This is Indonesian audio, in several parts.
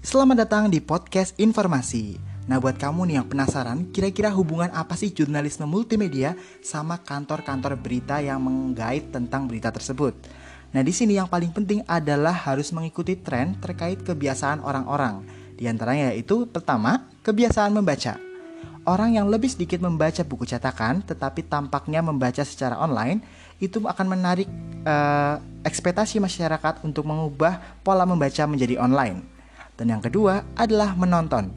Selamat datang di podcast informasi. Nah buat kamu nih yang penasaran, kira-kira hubungan apa sih jurnalisme multimedia sama kantor-kantor berita yang menggait tentang berita tersebut? Nah di sini yang paling penting adalah harus mengikuti tren terkait kebiasaan orang-orang. Di antaranya yaitu pertama, kebiasaan membaca. Orang yang lebih sedikit membaca buku cetakan, tetapi tampaknya membaca secara online, itu akan menarik uh, ekspektasi masyarakat untuk mengubah pola membaca menjadi online. Dan yang kedua adalah menonton.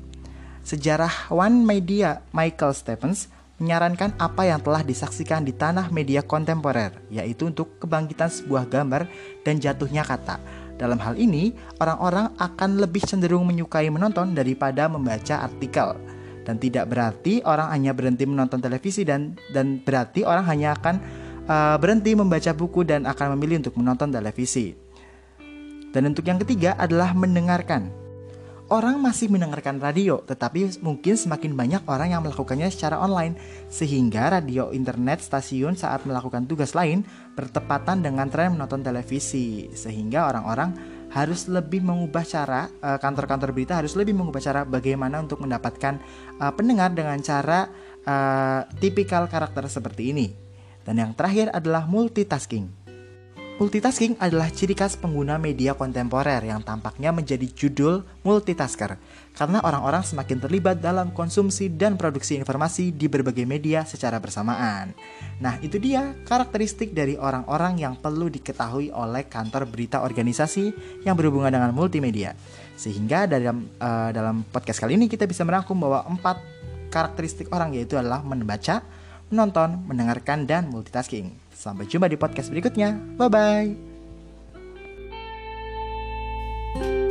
Sejarawan media Michael Stephens menyarankan apa yang telah disaksikan di tanah media kontemporer, yaitu untuk kebangkitan sebuah gambar dan jatuhnya kata. Dalam hal ini, orang-orang akan lebih cenderung menyukai menonton daripada membaca artikel dan tidak berarti orang hanya berhenti menonton televisi dan dan berarti orang hanya akan uh, berhenti membaca buku dan akan memilih untuk menonton televisi. Dan untuk yang ketiga adalah mendengarkan. Orang masih mendengarkan radio, tetapi mungkin semakin banyak orang yang melakukannya secara online, sehingga radio, internet, stasiun saat melakukan tugas lain bertepatan dengan tren menonton televisi, sehingga orang-orang harus lebih mengubah cara uh, kantor-kantor berita harus lebih mengubah cara bagaimana untuk mendapatkan uh, pendengar dengan cara uh, tipikal karakter seperti ini. Dan yang terakhir adalah multitasking. Multitasking adalah ciri khas pengguna media kontemporer yang tampaknya menjadi judul multitasker karena orang-orang semakin terlibat dalam konsumsi dan produksi informasi di berbagai media secara bersamaan. Nah, itu dia karakteristik dari orang-orang yang perlu diketahui oleh kantor berita organisasi yang berhubungan dengan multimedia. Sehingga dalam uh, dalam podcast kali ini kita bisa merangkum bahwa empat karakteristik orang yaitu adalah membaca, menonton, mendengarkan, dan multitasking. Sampai jumpa di podcast berikutnya. Bye bye.